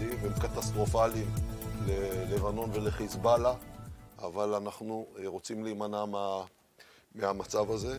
לדעתי, והם קטסטרופליים ללבנון ולחיזבאללה, אבל אנחנו אה, רוצים להימנע מה, מהמצב הזה.